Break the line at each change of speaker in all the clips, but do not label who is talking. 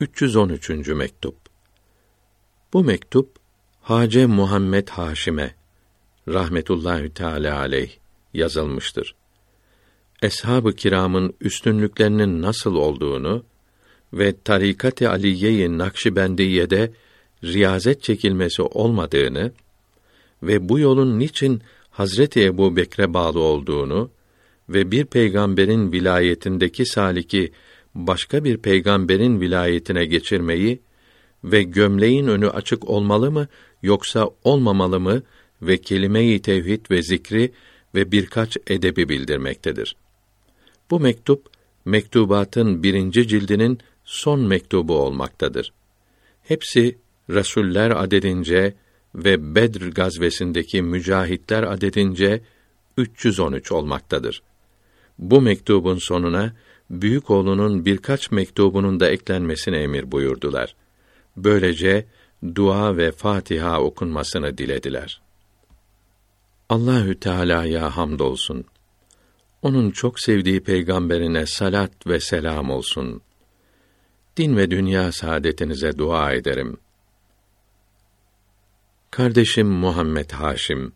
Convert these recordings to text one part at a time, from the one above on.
313. mektup. Bu mektup Hace Muhammed Haşim'e rahmetullahi teala aleyh yazılmıştır. Eshab-ı kiramın üstünlüklerinin nasıl olduğunu ve tarikat-ı Aliye-i Nakşibendiye'de riyazet çekilmesi olmadığını ve bu yolun niçin Hazreti Ebu Bekre bağlı olduğunu ve bir peygamberin vilayetindeki saliki başka bir peygamberin vilayetine geçirmeyi ve gömleğin önü açık olmalı mı yoksa olmamalı mı ve kelime-i tevhid ve zikri ve birkaç edebi bildirmektedir. Bu mektup mektubatın birinci cildinin son mektubu olmaktadır. Hepsi rasuller adedince ve Bedr gazvesindeki mücahitler adedince 313 olmaktadır. Bu mektubun sonuna büyük oğlunun birkaç mektubunun da eklenmesine emir buyurdular. Böylece dua ve Fatiha okunmasını dilediler. Allahü Teala'ya hamdolsun. Onun çok sevdiği peygamberine salat ve selam olsun. Din ve dünya saadetinize dua ederim. Kardeşim Muhammed Haşim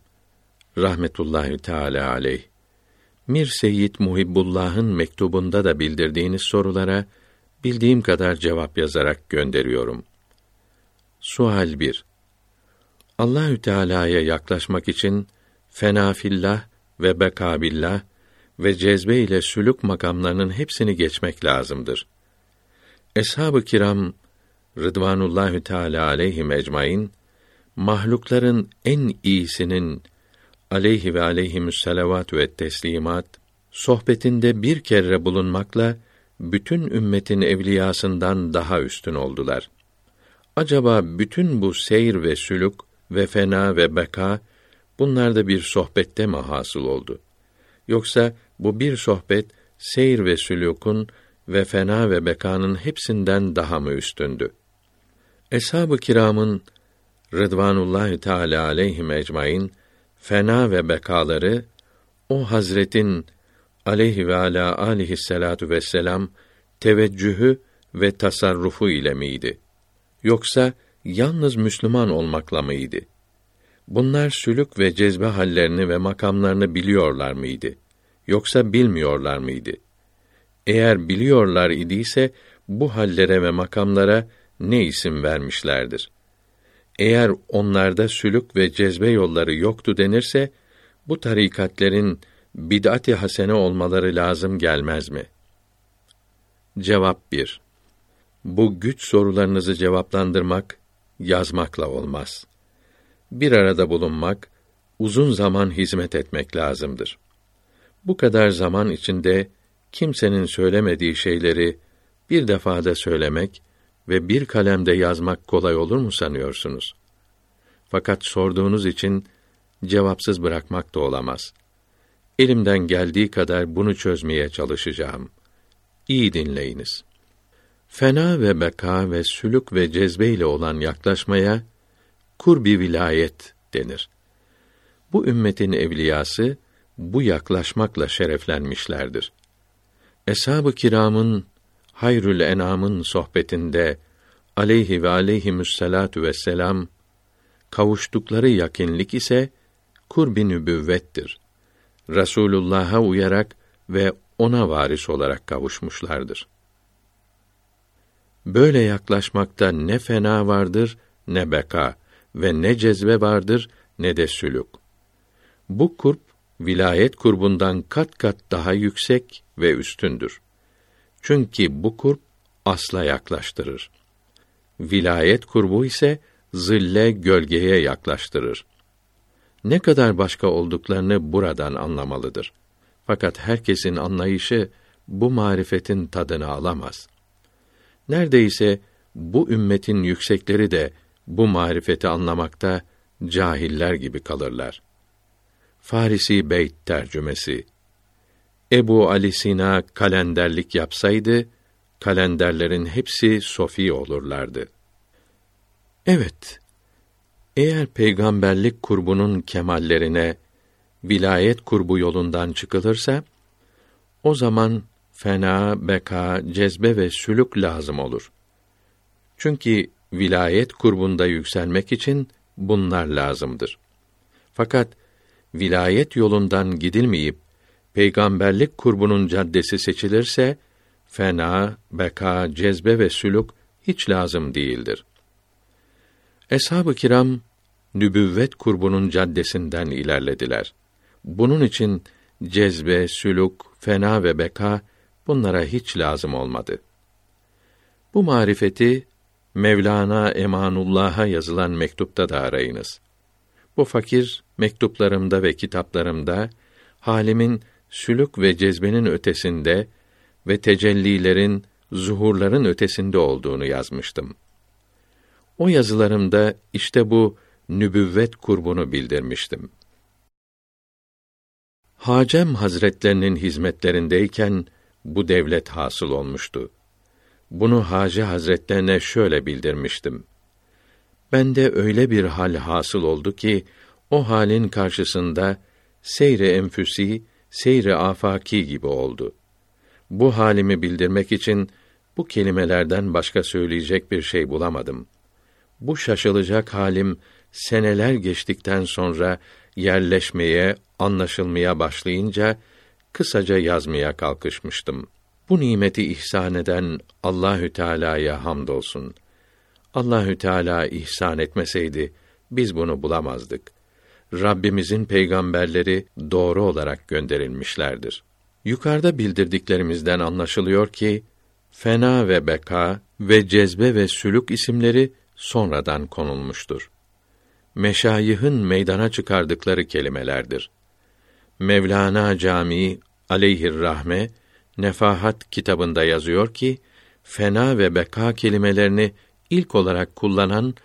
rahmetullahi teala aleyh Mir Seyyid Muhibbullah'ın mektubunda da bildirdiğiniz sorulara bildiğim kadar cevap yazarak gönderiyorum. Sual 1. Allahü Teala'ya yaklaşmak için fenafillah ve bekabillah ve cezbe ile sülük makamlarının hepsini geçmek lazımdır. Eshab-ı kiram Rıdvanullahü Teala aleyhi ecmaîn mahlukların en iyisinin aleyhi ve aleyhimüsselavat ve teslimat sohbetinde bir kere bulunmakla bütün ümmetin evliyasından daha üstün oldular. Acaba bütün bu seyir ve sülük ve fena ve beka bunlarda bir sohbette mi hasıl oldu? Yoksa bu bir sohbet seyir ve sülûkun ve fena ve bekanın hepsinden daha mı üstündü? Eshab-ı kiramın Rıdvanullahi Teala aleyhim ecmaîn fena ve bekaları o Hazretin aleyhi ve ala aleyhisselatu vesselam teveccühü ve tasarrufu ile miydi? Yoksa yalnız Müslüman olmakla mıydı? Bunlar sülük ve cezbe hallerini ve makamlarını biliyorlar mıydı? Yoksa bilmiyorlar mıydı? Eğer biliyorlar idiyse bu hallere ve makamlara ne isim vermişlerdir? Eğer onlarda sülük ve cezbe yolları yoktu denirse bu tarikatlerin bid'at-ı hasene olmaları lazım gelmez mi? Cevap 1. Bu güç sorularınızı cevaplandırmak yazmakla olmaz. Bir arada bulunmak, uzun zaman hizmet etmek lazımdır. Bu kadar zaman içinde kimsenin söylemediği şeyleri bir defada söylemek ve bir kalemde yazmak kolay olur mu sanıyorsunuz? Fakat sorduğunuz için cevapsız bırakmak da olamaz. Elimden geldiği kadar bunu çözmeye çalışacağım. İyi dinleyiniz. Fena ve beka ve sülük ve cezbe ile olan yaklaşmaya kurbi vilayet denir. Bu ümmetin evliyası bu yaklaşmakla şereflenmişlerdir. Eshab-ı kiramın Hayrül Enam'ın sohbetinde aleyhi ve aleyhimüsselatu vesselam kavuştukları yakinlik ise kurbi nübüvvettir. Resulullah'a uyarak ve ona varis olarak kavuşmuşlardır. Böyle yaklaşmakta ne fena vardır ne beka ve ne cezbe vardır ne de sülük. Bu kurp vilayet kurbundan kat kat daha yüksek ve üstündür. Çünkü bu kurp asla yaklaştırır. Vilayet kurbu ise zille gölgeye yaklaştırır. Ne kadar başka olduklarını buradan anlamalıdır. Fakat herkesin anlayışı bu marifetin tadını alamaz. Neredeyse bu ümmetin yüksekleri de bu marifeti anlamakta cahiller gibi kalırlar. Farisi Beyt tercümesi Ebu Ali Sina kalenderlik yapsaydı, kalenderlerin hepsi sofi olurlardı. Evet, eğer peygamberlik kurbunun kemallerine vilayet kurbu yolundan çıkılırsa, o zaman fena, beka, cezbe ve sülük lazım olur. Çünkü vilayet kurbunda yükselmek için bunlar lazımdır. Fakat vilayet yolundan gidilmeyip peygamberlik kurbunun caddesi seçilirse fena, beka, cezbe ve sülük hiç lazım değildir. Eshab-ı kiram nübüvvet kurbunun caddesinden ilerlediler. Bunun için cezbe, sülük, fena ve beka bunlara hiç lazım olmadı. Bu marifeti Mevlana Emanullah'a yazılan mektupta da arayınız. Bu fakir mektuplarımda ve kitaplarımda halimin sülük ve cezbenin ötesinde ve tecellilerin, zuhurların ötesinde olduğunu yazmıştım. O yazılarımda işte bu nübüvvet kurbunu bildirmiştim. Hacem Hazretlerinin hizmetlerindeyken bu devlet hasıl olmuştu. Bunu Hacı Hazretlerine şöyle bildirmiştim. Bende öyle bir hal hasıl oldu ki o halin karşısında seyre enfüsi, seyre afaki gibi oldu. Bu halimi bildirmek için bu kelimelerden başka söyleyecek bir şey bulamadım. Bu şaşılacak halim seneler geçtikten sonra yerleşmeye, anlaşılmaya başlayınca kısaca yazmaya kalkışmıştım. Bu nimeti ihsan eden Allahü Teala'ya hamdolsun. Allahü Teala ihsan etmeseydi biz bunu bulamazdık. Rabbimizin peygamberleri doğru olarak gönderilmişlerdir. Yukarıda bildirdiklerimizden anlaşılıyor ki fena ve beka ve cezbe ve sülük isimleri sonradan konulmuştur. Meşayih'in meydana çıkardıkları kelimelerdir. Mevlana Camii aleyhir rahme Nefahat kitabında yazıyor ki fena ve beka kelimelerini ilk olarak kullanan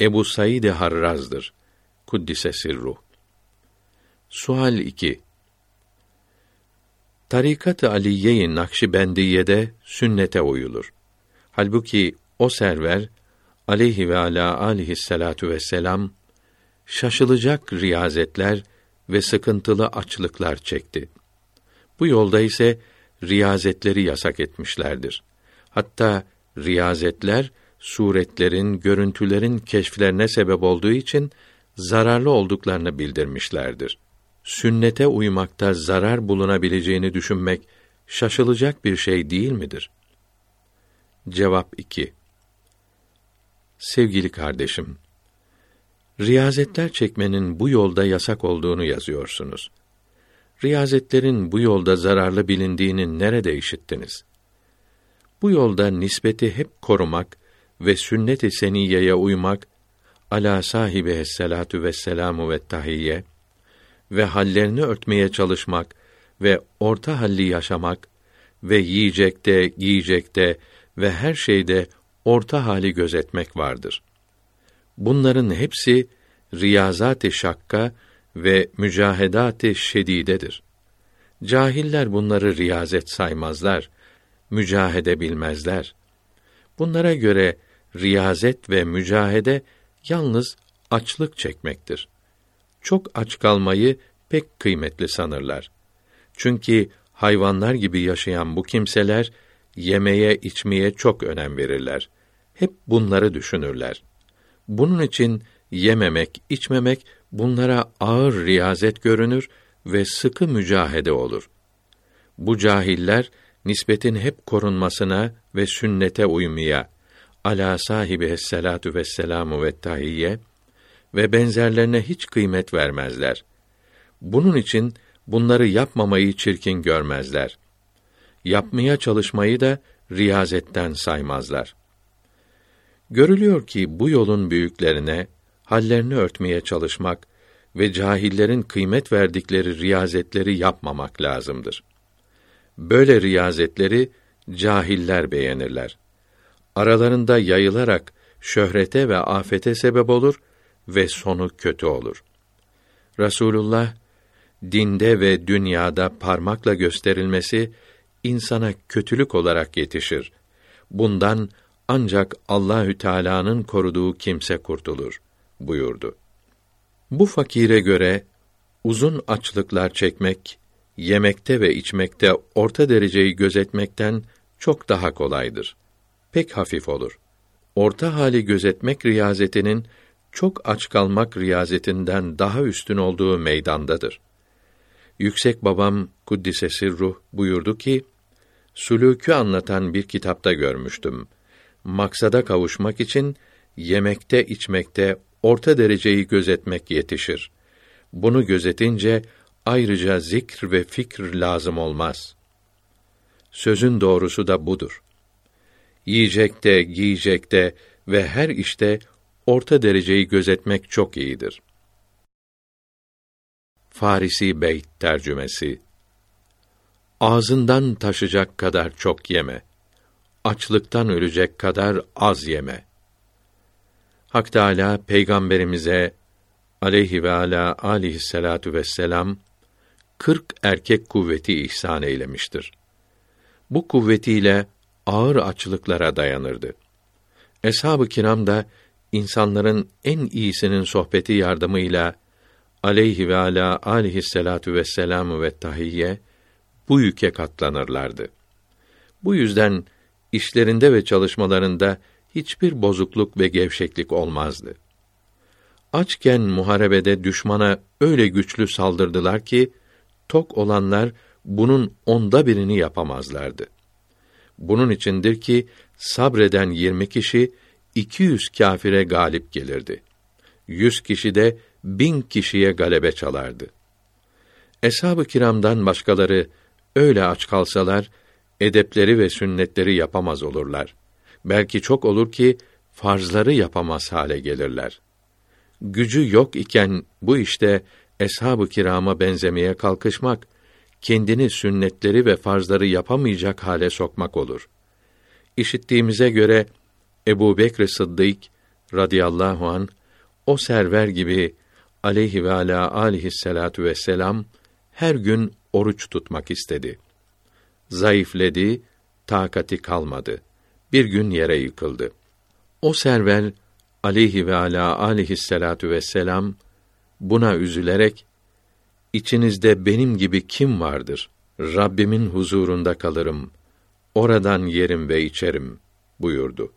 Ebu Said Harraz'dır. Kuddise sirruh. Sual 2. Tarikat-ı Aliye-i Nakşibendiye'de sünnete uyulur. Halbuki o server aleyhi ve ala aleyhissalatu vesselam şaşılacak riyazetler ve sıkıntılı açlıklar çekti. Bu yolda ise riyazetleri yasak etmişlerdir. Hatta riyazetler suretlerin, görüntülerin keşflerine sebep olduğu için zararlı olduklarını bildirmişlerdir. Sünnete uymakta zarar bulunabileceğini düşünmek şaşılacak bir şey değil midir? Cevap 2. Sevgili kardeşim, riyazetler çekmenin bu yolda yasak olduğunu yazıyorsunuz. Riyazetlerin bu yolda zararlı bilindiğini nerede işittiniz? Bu yolda nispeti hep korumak ve sünnet-i seniyeye uymak ala sahibi esselatu vesselamu ve tahiyye ve hallerini örtmeye çalışmak ve orta halli yaşamak ve yiyecekte, giyecekte ve her şeyde orta hali gözetmek vardır. Bunların hepsi riyazat-ı şakka ve mücahedat-ı şedidedir. Cahiller bunları riyazet saymazlar, mücahede bilmezler. Bunlara göre riyazet ve mücahede yalnız açlık çekmektir. Çok aç kalmayı pek kıymetli sanırlar. Çünkü hayvanlar gibi yaşayan bu kimseler yemeye, içmeye çok önem verirler. Hep bunları düşünürler. Bunun için yememek, içmemek bunlara ağır riyazet görünür ve sıkı mücahede olur. Bu cahiller nispetin hep korunmasına ve sünnete uymaya ala sahibi esselatu vesselamu ve tahiyye ve benzerlerine hiç kıymet vermezler. Bunun için bunları yapmamayı çirkin görmezler. Yapmaya çalışmayı da riyazetten saymazlar. Görülüyor ki bu yolun büyüklerine hallerini örtmeye çalışmak ve cahillerin kıymet verdikleri riyazetleri yapmamak lazımdır. Böyle riyazetleri cahiller beğenirler. Aralarında yayılarak şöhrete ve afete sebep olur ve sonu kötü olur. Rasulullah dinde ve dünyada parmakla gösterilmesi insana kötülük olarak yetişir. Bundan ancak Allahü Teala'nın koruduğu kimse kurtulur buyurdu. Bu fakire göre uzun açlıklar çekmek yemekte ve içmekte orta dereceyi gözetmekten çok daha kolaydır. Pek hafif olur. orta hali gözetmek riyazetinin çok aç kalmak riyazetinden daha üstün olduğu meydandadır. Yüksek babam kuddisesi ruh buyurdu ki, sülûkü anlatan bir kitapta görmüştüm. Maksada kavuşmak için yemekte içmekte orta dereceyi gözetmek yetişir. Bunu gözetince ayrıca zikr ve fikr lazım olmaz. Sözün doğrusu da budur. Yiyecekte, giyecekte ve her işte orta dereceyi gözetmek çok iyidir. Farisi Beyt tercümesi Ağzından taşacak kadar çok yeme. Açlıktan ölecek kadar az yeme. Hak Teâlâ peygamberimize aleyhi ve ala aleyhissalatu vesselam 40 erkek kuvveti ihsan eylemiştir. Bu kuvvetiyle ağır açlıklara dayanırdı. Eshab-ı kiram da insanların en iyisinin sohbeti yardımıyla aleyhi ve ala aleyhissalatu vesselam ve tahiyye bu yüke katlanırlardı. Bu yüzden işlerinde ve çalışmalarında hiçbir bozukluk ve gevşeklik olmazdı. Açken muharebede düşmana öyle güçlü saldırdılar ki tok olanlar bunun onda birini yapamazlardı. Bunun içindir ki sabreden yirmi kişi iki yüz kâfire galip gelirdi. Yüz kişi de bin kişiye galebe çalardı. Eshab-ı kiramdan başkaları öyle aç kalsalar, edepleri ve sünnetleri yapamaz olurlar. Belki çok olur ki, farzları yapamaz hale gelirler. Gücü yok iken bu işte eshab-ı kirama benzemeye kalkışmak, kendini sünnetleri ve farzları yapamayacak hale sokmak olur. İşittiğimize göre Ebu Bekr Sıddık radıyallahu an o server gibi aleyhi ve ala aleyhisselatu vesselam her gün oruç tutmak istedi. Zayıfledi, takati kalmadı. Bir gün yere yıkıldı. O server aleyhi ve ala aleyhisselatu vesselam buna üzülerek içinizde benim gibi kim vardır? Rabbimin huzurunda kalırım. Oradan yerim ve içerim buyurdu.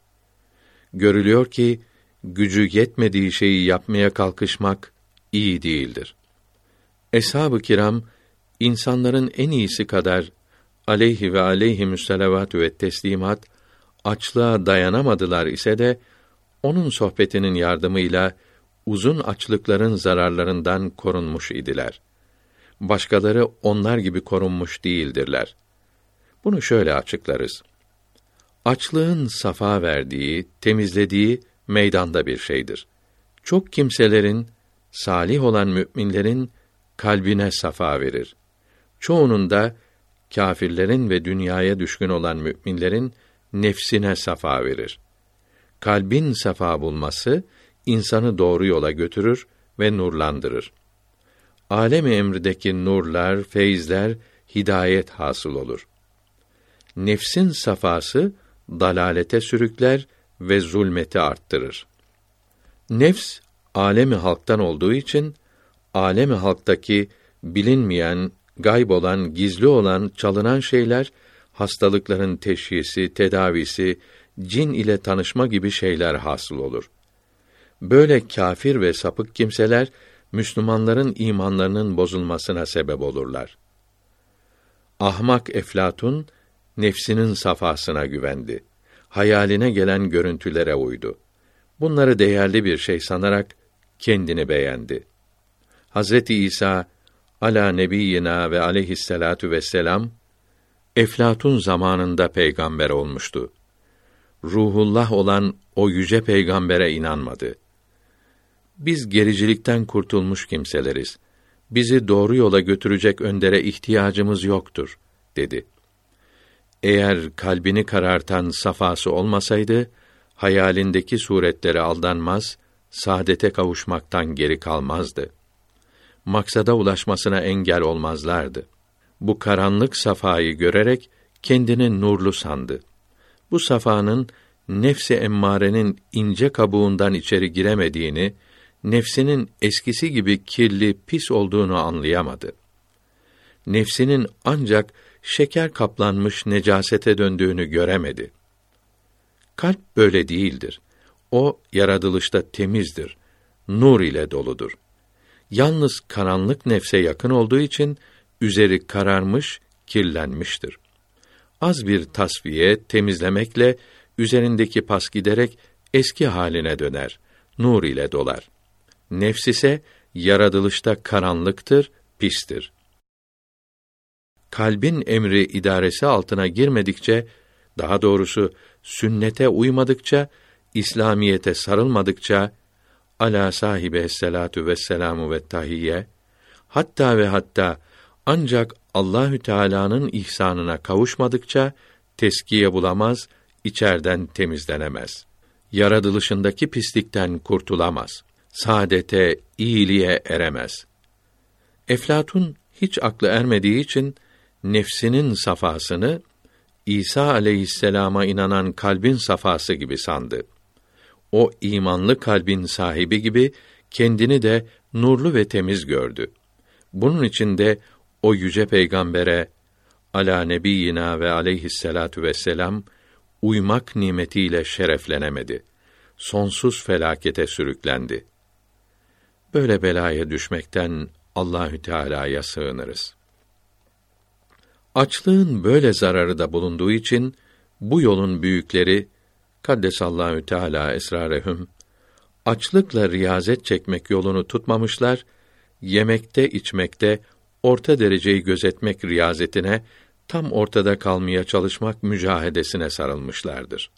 Görülüyor ki gücü yetmediği şeyi yapmaya kalkışmak iyi değildir. Eshab-ı kiram insanların en iyisi kadar aleyhi ve aleyhi müselavatü ve teslimat açlığa dayanamadılar ise de onun sohbetinin yardımıyla uzun açlıkların zararlarından korunmuş idiler. Başkaları onlar gibi korunmuş değildirler. Bunu şöyle açıklarız. Açlığın safa verdiği, temizlediği meydanda bir şeydir. Çok kimselerin, salih olan müminlerin kalbine safa verir. Çoğunun da kâfirlerin ve dünyaya düşkün olan müminlerin nefsine safa verir. Kalbin safa bulması insanı doğru yola götürür ve nurlandırır. Alem emrideki nurlar, feyizler, hidayet hasıl olur. Nefsin safası dalalete sürükler ve zulmeti arttırır. Nefs alemi halktan olduğu için alemi halktaki bilinmeyen, gayb olan, gizli olan, çalınan şeyler hastalıkların teşhisi, tedavisi, cin ile tanışma gibi şeyler hasıl olur. Böyle kâfir ve sapık kimseler Müslümanların imanlarının bozulmasına sebep olurlar. Ahmak Eflatun nefsinin safasına güvendi. Hayaline gelen görüntülere uydu. Bunları değerli bir şey sanarak kendini beğendi. Hazreti İsa ala nebiyina ve aleyhisselatu vesselam Eflatun zamanında peygamber olmuştu. Ruhullah olan o yüce peygambere inanmadı. Biz gericilikten kurtulmuş kimseleriz. Bizi doğru yola götürecek öndere ihtiyacımız yoktur, dedi. Eğer kalbini karartan safası olmasaydı, hayalindeki suretlere aldanmaz, saadete kavuşmaktan geri kalmazdı. Maksada ulaşmasına engel olmazlardı. Bu karanlık safayı görerek kendini nurlu sandı. Bu safanın nefsi emmarenin ince kabuğundan içeri giremediğini, nefsinin eskisi gibi kirli, pis olduğunu anlayamadı. Nefsinin ancak şeker kaplanmış necasete döndüğünü göremedi. Kalp böyle değildir. O yaratılışta temizdir, nur ile doludur. Yalnız karanlık nefse yakın olduğu için üzeri kararmış, kirlenmiştir. Az bir tasfiye, temizlemekle üzerindeki pas giderek eski haline döner, nur ile dolar. Nefs ise yaratılışta karanlıktır, pistir. Kalbin emri idaresi altına girmedikçe, daha doğrusu sünnete uymadıkça, İslamiyete sarılmadıkça, ala sahibe salatu ve selamu ve tahiyye, hatta ve hatta ancak Allahü Teala'nın ihsanına kavuşmadıkça teskiye bulamaz, içerden temizlenemez. Yaratılışındaki pislikten kurtulamaz. Saadete, iyiliğe eremez. Eflatun hiç aklı ermediği için nefsinin safasını İsa aleyhisselama inanan kalbin safası gibi sandı. O imanlı kalbin sahibi gibi kendini de nurlu ve temiz gördü. Bunun için de o yüce peygambere ala nebiyina ve aleyhisselatu vesselam uymak nimetiyle şereflenemedi. Sonsuz felakete sürüklendi. Böyle belaya düşmekten Allahü Teala'ya sığınırız. Açlığın böyle zararı da bulunduğu için bu yolun büyükleri Kaddesallahu Teala esrarehum açlıkla riyazet çekmek yolunu tutmamışlar, yemekte içmekte orta dereceyi gözetmek riyazetine tam ortada kalmaya çalışmak mücahedesine sarılmışlardır.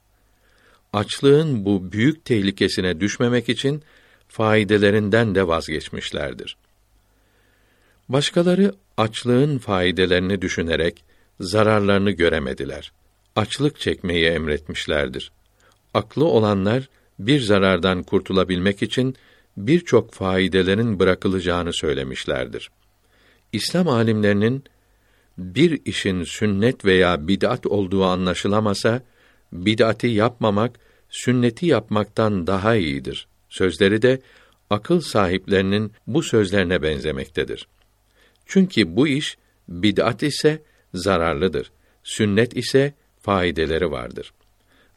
Açlığın bu büyük tehlikesine düşmemek için faydelerinden de vazgeçmişlerdir. Başkaları açlığın faydelerini düşünerek zararlarını göremediler. Açlık çekmeyi emretmişlerdir. Aklı olanlar bir zarardan kurtulabilmek için birçok faydelerin bırakılacağını söylemişlerdir. İslam alimlerinin bir işin sünnet veya bid'at olduğu anlaşılamasa bid'ati yapmamak sünneti yapmaktan daha iyidir. Sözleri de akıl sahiplerinin bu sözlerine benzemektedir. Çünkü bu iş bid'at ise zararlıdır. Sünnet ise faydeleri vardır.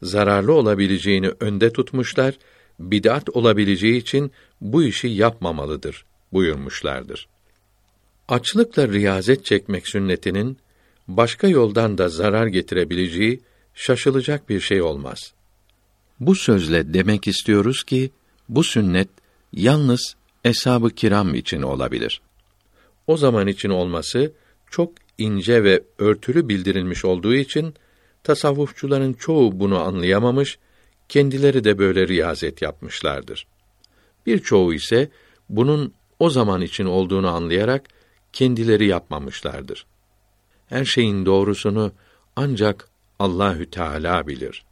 Zararlı olabileceğini önde tutmuşlar, bid'at olabileceği için bu işi yapmamalıdır buyurmuşlardır. Açlıkla riyazet çekmek sünnetinin başka yoldan da zarar getirebileceği şaşılacak bir şey olmaz. Bu sözle demek istiyoruz ki bu sünnet yalnız eshab-ı kiram için olabilir. O zaman için olması çok ince ve örtülü bildirilmiş olduğu için tasavvufçuların çoğu bunu anlayamamış, kendileri de böyle riyazet yapmışlardır. Birçoğu ise bunun o zaman için olduğunu anlayarak kendileri yapmamışlardır. Her şeyin doğrusunu ancak Allahü Teala bilir.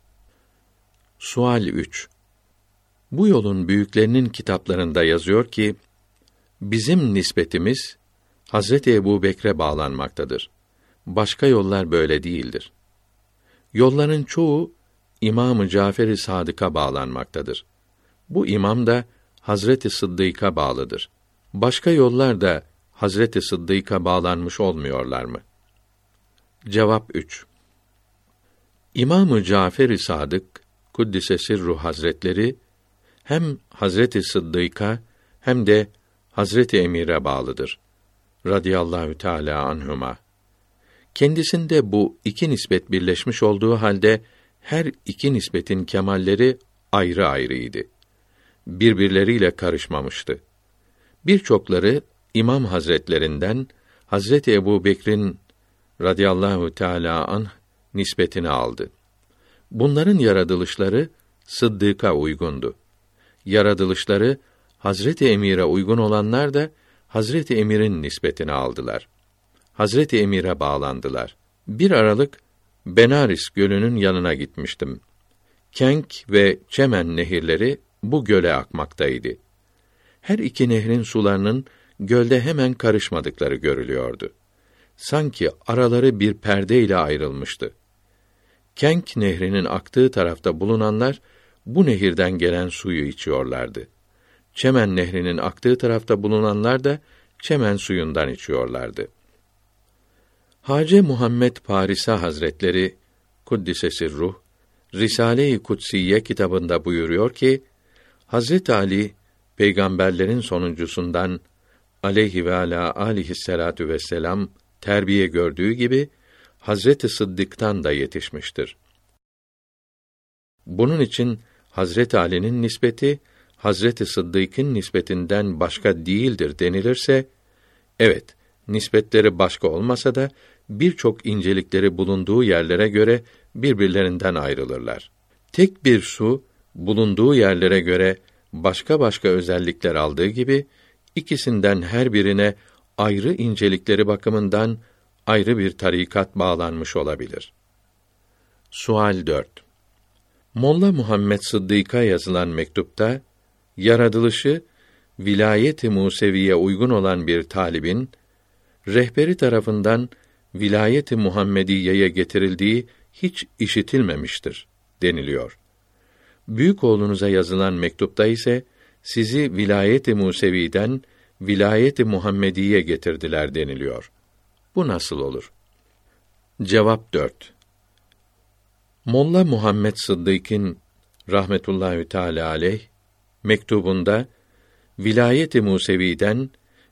Sual 3. Bu yolun büyüklerinin kitaplarında yazıyor ki bizim nispetimiz Hazreti Ebu Bekre bağlanmaktadır. Başka yollar böyle değildir. Yolların çoğu İmam-ı Cafer-i Sadık'a bağlanmaktadır. Bu imam da Hazreti Sıddık'a bağlıdır. Başka yollar da Hazreti Sıddık'a bağlanmış olmuyorlar mı? Cevap 3. İmamı Cafer-i Sadık Kuddise Sirru Hazretleri hem Hazreti Sıddık'a hem de Hazreti Emir'e bağlıdır. Radiyallahu Teala anhuma. Kendisinde bu iki nispet birleşmiş olduğu halde her iki nispetin kemalleri ayrı ayrıydı. Birbirleriyle karışmamıştı. Birçokları İmam Hazretlerinden Hazreti Ebu Bekir'in radıyallahu teala anh nispetini aldı. Bunların yaratılışları Sıddık'a uygundu. Yaratılışları Hazreti Emir'e uygun olanlar da Hazreti Emir'in nispetini aldılar. Hazreti Emir'e bağlandılar. Bir aralık Benaris gölünün yanına gitmiştim. Kenk ve Çemen nehirleri bu göle akmaktaydı. Her iki nehrin sularının gölde hemen karışmadıkları görülüyordu. Sanki araları bir perde ile ayrılmıştı. Kenk nehrinin aktığı tarafta bulunanlar bu nehirden gelen suyu içiyorlardı. Çemen nehrinin aktığı tarafta bulunanlar da çemen suyundan içiyorlardı. Hace Muhammed Parisa Hazretleri kuddisesi ruh Risale-i Kutsiye kitabında buyuruyor ki Hazret Ali peygamberlerin sonuncusundan aleyhi ve ala aleyhisselatu vesselam terbiye gördüğü gibi Hazreti Sıddık'tan da yetişmiştir. Bunun için Hazret Ali'nin nispeti Hazreti Sıddık'ın nispetinden başka değildir denilirse evet nispetleri başka olmasa da birçok incelikleri bulunduğu yerlere göre birbirlerinden ayrılırlar. Tek bir su bulunduğu yerlere göre başka başka özellikler aldığı gibi ikisinden her birine ayrı incelikleri bakımından ayrı bir tarikat bağlanmış olabilir. Sual 4. Molla Muhammed Sıddık'a yazılan mektupta yaratılışı vilayet-i Museviye uygun olan bir talibin rehberi tarafından vilayet-i Muhammediye'ye getirildiği hiç işitilmemiştir deniliyor. Büyük oğlunuza yazılan mektupta ise sizi vilayet-i Musevi'den vilayet-i Muhammediye getirdiler deniliyor. Bu nasıl olur? Cevap 4. Molla Muhammed Sıddık'ın rahmetullahi teala aleyh mektubunda vilayet-i Musevi'den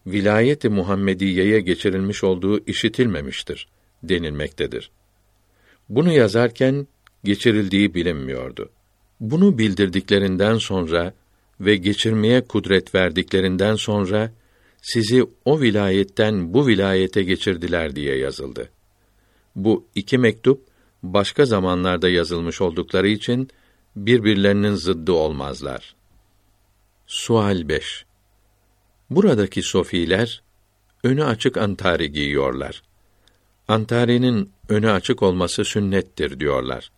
vilayet-i Muhammediye'ye geçirilmiş olduğu işitilmemiştir denilmektedir. Bunu yazarken geçirildiği bilinmiyordu. Bunu bildirdiklerinden sonra ve geçirmeye kudret verdiklerinden sonra sizi o vilayetten bu vilayete geçirdiler diye yazıldı. Bu iki mektup başka zamanlarda yazılmış oldukları için birbirlerinin zıddı olmazlar. Sual 5. Buradaki sofiler önü açık antari giyiyorlar. Antarinin önü açık olması sünnettir diyorlar.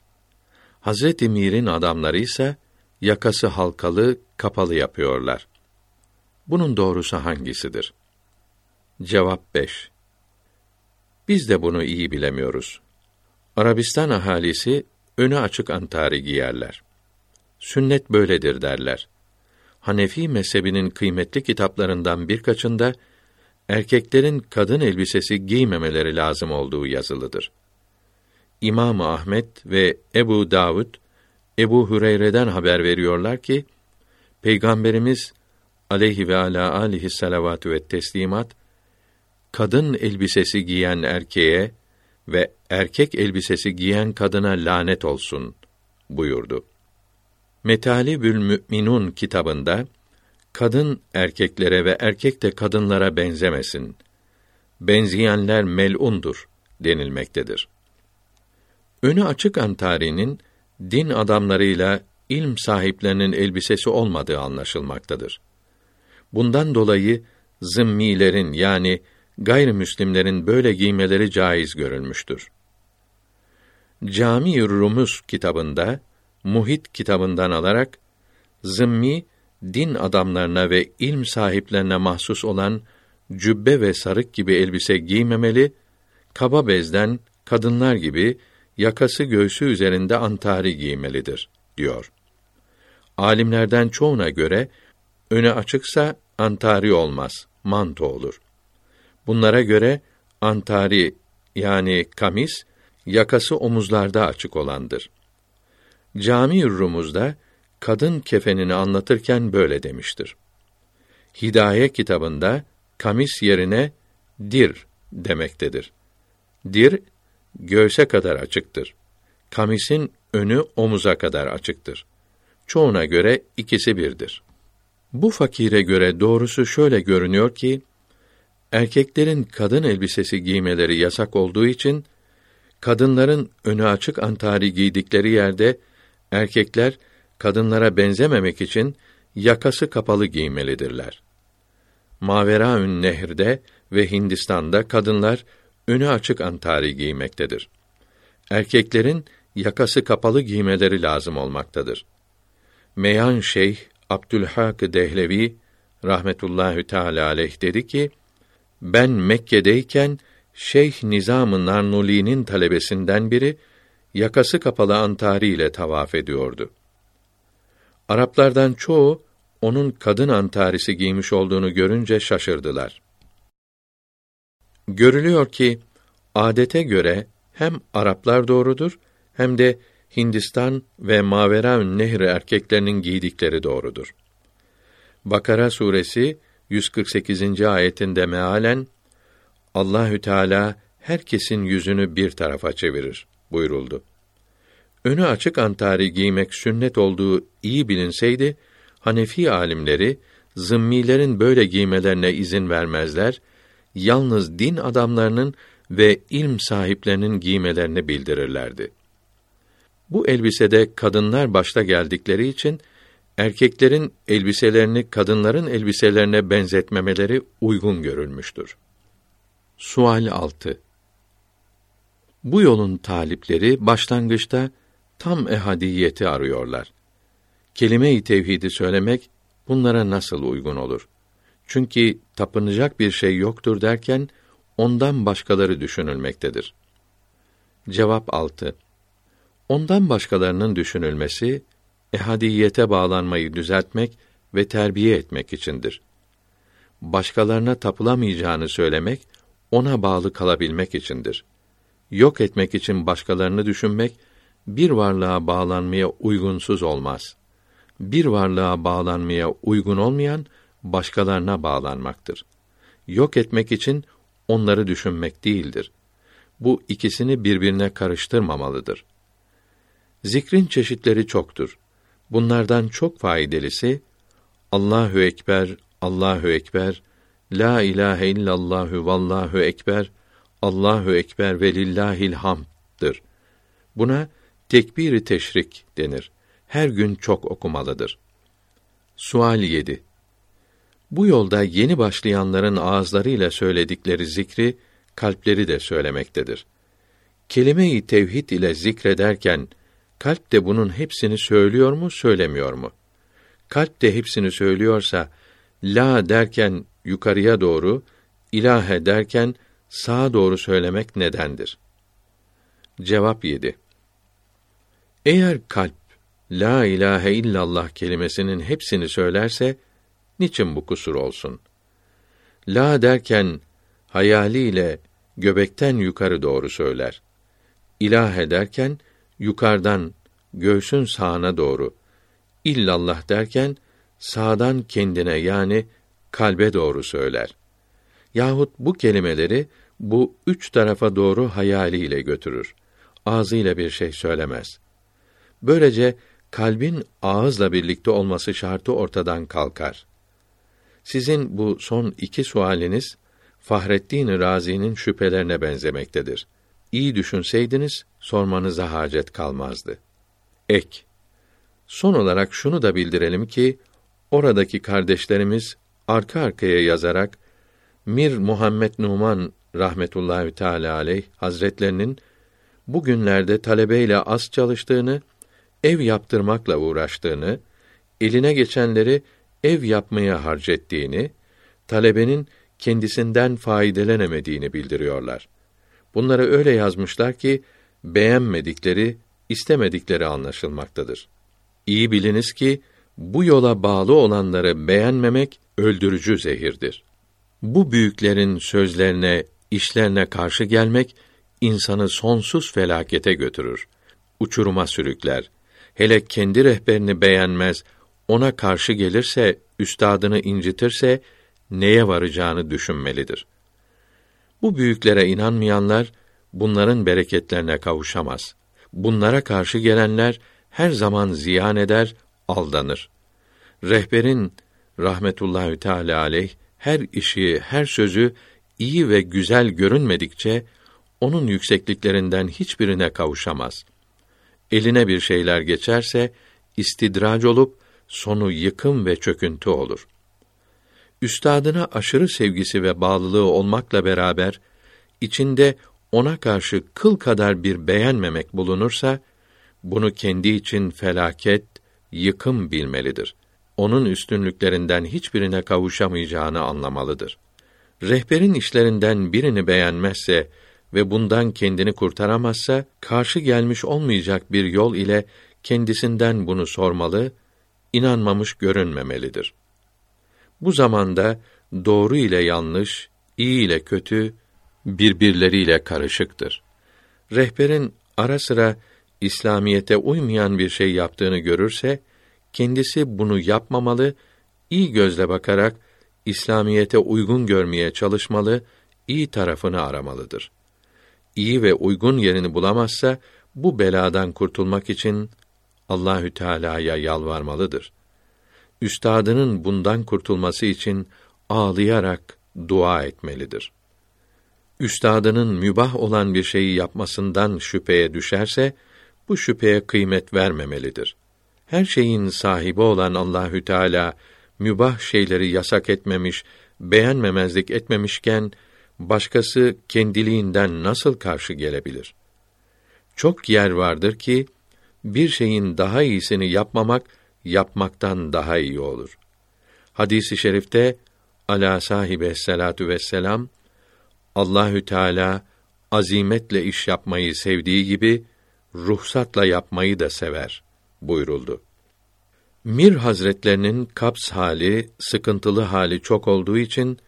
Hazreti Mir'in adamları ise yakası halkalı, kapalı yapıyorlar. Bunun doğrusu hangisidir? Cevap 5. Biz de bunu iyi bilemiyoruz. Arabistan ahalisi önü açık antari giyerler. Sünnet böyledir derler. Hanefi mezhebinin kıymetli kitaplarından birkaçında erkeklerin kadın elbisesi giymemeleri lazım olduğu yazılıdır. İmam Ahmet ve Ebu Davud Ebu Hüreyre'den haber veriyorlar ki Peygamberimiz aleyhi ve ala alihi salavatü ve teslimat kadın elbisesi giyen erkeğe ve erkek elbisesi giyen kadına lanet olsun buyurdu. Metalibül Mü'minun kitabında kadın erkeklere ve erkek de kadınlara benzemesin. Benzeyenler melundur denilmektedir. Önü açık antarinin din adamlarıyla ilm sahiplerinin elbisesi olmadığı anlaşılmaktadır. Bundan dolayı zımmilerin yani gayrimüslimlerin böyle giymeleri caiz görülmüştür. Cami Rumuz kitabında Muhit kitabından alarak zımmi din adamlarına ve ilm sahiplerine mahsus olan cübbe ve sarık gibi elbise giymemeli, kaba bezden kadınlar gibi yakası göğsü üzerinde antari giymelidir diyor. Alimlerden çoğuna göre önü açıksa antari olmaz, manto olur. Bunlara göre antari yani kamis yakası omuzlarda açık olandır. Cami Rumuz'da kadın kefenini anlatırken böyle demiştir. Hidaye kitabında kamis yerine dir demektedir. Dir göğse kadar açıktır. Kamisin önü omuza kadar açıktır. Çoğuna göre ikisi birdir. Bu fakire göre doğrusu şöyle görünüyor ki erkeklerin kadın elbisesi giymeleri yasak olduğu için kadınların önü açık antari giydikleri yerde erkekler kadınlara benzememek için yakası kapalı giymelidirler. Maveraün Nehir'de ve Hindistan'da kadınlar önü açık antari giymektedir. Erkeklerin yakası kapalı giymeleri lazım olmaktadır. Meyan Şeyh Abdülhak Dehlevi rahmetullahi teala aleyh dedi ki: Ben Mekke'deyken Şeyh Nizam-ı Narnuli'nin talebesinden biri yakası kapalı antari ile tavaf ediyordu. Araplardan çoğu onun kadın antarisi giymiş olduğunu görünce şaşırdılar. Görülüyor ki adete göre hem Araplar doğrudur hem de Hindistan ve Maveraün Nehri erkeklerinin giydikleri doğrudur. Bakara suresi 148. ayetinde mealen Allahü Teala herkesin yüzünü bir tarafa çevirir buyuruldu. Önü açık antari giymek sünnet olduğu iyi bilinseydi, Hanefi alimleri zımmilerin böyle giymelerine izin vermezler, yalnız din adamlarının ve ilm sahiplerinin giymelerini bildirirlerdi. Bu elbisede kadınlar başta geldikleri için erkeklerin elbiselerini kadınların elbiselerine benzetmemeleri uygun görülmüştür. Sual 6. Bu yolun talipleri başlangıçta tam ehadiyeti arıyorlar. Kelime-i tevhidi söylemek bunlara nasıl uygun olur? Çünkü tapınacak bir şey yoktur derken ondan başkaları düşünülmektedir. Cevap 6. Ondan başkalarının düşünülmesi ehadiyete bağlanmayı düzeltmek ve terbiye etmek içindir. Başkalarına tapılamayacağını söylemek ona bağlı kalabilmek içindir. Yok etmek için başkalarını düşünmek bir varlığa bağlanmaya uygunsuz olmaz. Bir varlığa bağlanmaya uygun olmayan başkalarına bağlanmaktır. Yok etmek için onları düşünmek değildir. Bu ikisini birbirine karıştırmamalıdır. Zikrin çeşitleri çoktur. Bunlardan çok faydalısı Allahu ekber, Allahu ekber, la ilahe illallahu vallahu ekber, Allahu ekber ve lillahil hamd'dır. Buna tekbiri teşrik denir. Her gün çok okumalıdır. Sual 7. Bu yolda yeni başlayanların ağızlarıyla söyledikleri zikri kalpleri de söylemektedir. Kelime-i tevhid ile zikrederken kalp de bunun hepsini söylüyor mu, söylemiyor mu? Kalp de hepsini söylüyorsa la derken yukarıya doğru, ilahe derken sağa doğru söylemek nedendir? Cevap 7. Eğer kalp la ilahe illallah kelimesinin hepsini söylerse niçin bu kusur olsun? La derken hayaliyle göbekten yukarı doğru söyler. İlah ederken yukarıdan göğsün sağına doğru. İllallah derken sağdan kendine yani kalbe doğru söyler. Yahut bu kelimeleri bu üç tarafa doğru hayaliyle götürür. Ağzıyla bir şey söylemez. Böylece kalbin ağızla birlikte olması şartı ortadan kalkar. Sizin bu son iki sualiniz Fahrettin Razi'nin şüphelerine benzemektedir. İyi düşünseydiniz sormanıza hacet kalmazdı. Ek. Son olarak şunu da bildirelim ki oradaki kardeşlerimiz arka arkaya yazarak Mir Muhammed Numan rahmetullahi teala aleyh hazretlerinin bugünlerde talebeyle az çalıştığını, ev yaptırmakla uğraştığını, eline geçenleri ev yapmaya harcettiğini, talebenin kendisinden faydelenemediğini bildiriyorlar. Bunları öyle yazmışlar ki beğenmedikleri, istemedikleri anlaşılmaktadır. İyi biliniz ki bu yola bağlı olanları beğenmemek öldürücü zehirdir. Bu büyüklerin sözlerine, işlerine karşı gelmek insanı sonsuz felakete götürür. Uçuruma sürükler. Hele kendi rehberini beğenmez, ona karşı gelirse, üstadını incitirse neye varacağını düşünmelidir. Bu büyüklere inanmayanlar bunların bereketlerine kavuşamaz. Bunlara karşı gelenler her zaman ziyan eder, aldanır. Rehberin rahmetullahi teala aleyh her işi, her sözü iyi ve güzel görünmedikçe onun yüksekliklerinden hiçbirine kavuşamaz. Eline bir şeyler geçerse istidrac olup sonu yıkım ve çöküntü olur. Üstadına aşırı sevgisi ve bağlılığı olmakla beraber içinde ona karşı kıl kadar bir beğenmemek bulunursa bunu kendi için felaket, yıkım bilmelidir. Onun üstünlüklerinden hiçbirine kavuşamayacağını anlamalıdır. Rehberin işlerinden birini beğenmezse ve bundan kendini kurtaramazsa karşı gelmiş olmayacak bir yol ile kendisinden bunu sormalı, inanmamış görünmemelidir. Bu zamanda doğru ile yanlış, iyi ile kötü birbirleriyle karışıktır. Rehberin ara sıra İslamiyete uymayan bir şey yaptığını görürse kendisi bunu yapmamalı, iyi gözle bakarak İslamiyete uygun görmeye çalışmalı, iyi tarafını aramalıdır. İyi ve uygun yerini bulamazsa bu beladan kurtulmak için Allahü Teala'ya yalvarmalıdır. Üstadının bundan kurtulması için ağlayarak dua etmelidir. Üstadının mübah olan bir şeyi yapmasından şüpheye düşerse bu şüpheye kıymet vermemelidir. Her şeyin sahibi olan Allahü Teala mübah şeyleri yasak etmemiş, beğenmemezlik etmemişken başkası kendiliğinden nasıl karşı gelebilir? Çok yer vardır ki bir şeyin daha iyisini yapmamak yapmaktan daha iyi olur. Hadisi i şerifte ala sahibe salatu vesselam Allahü Teala azimetle iş yapmayı sevdiği gibi ruhsatla yapmayı da sever buyuruldu. Mir Hazretlerinin kaps hali, sıkıntılı hali çok olduğu için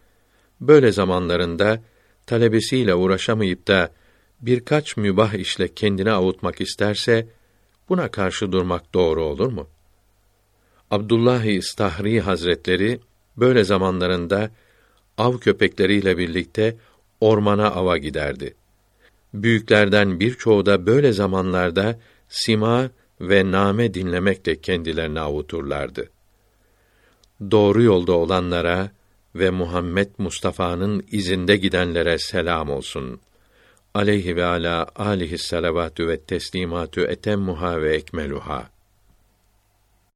böyle zamanlarında talebesiyle uğraşamayıp da birkaç mübah işle kendini avutmak isterse buna karşı durmak doğru olur mu? Abdullah İstahri Hazretleri böyle zamanlarında av köpekleriyle birlikte ormana ava giderdi. Büyüklerden birçoğu da böyle zamanlarda sima ve name dinlemekle kendilerini avuturlardı. Doğru yolda olanlara ve Muhammed Mustafa'nın izinde gidenlere selam olsun. Aleyhi ve ala alihi salavatü ve teslimatü etemmuha ve ekmeluha.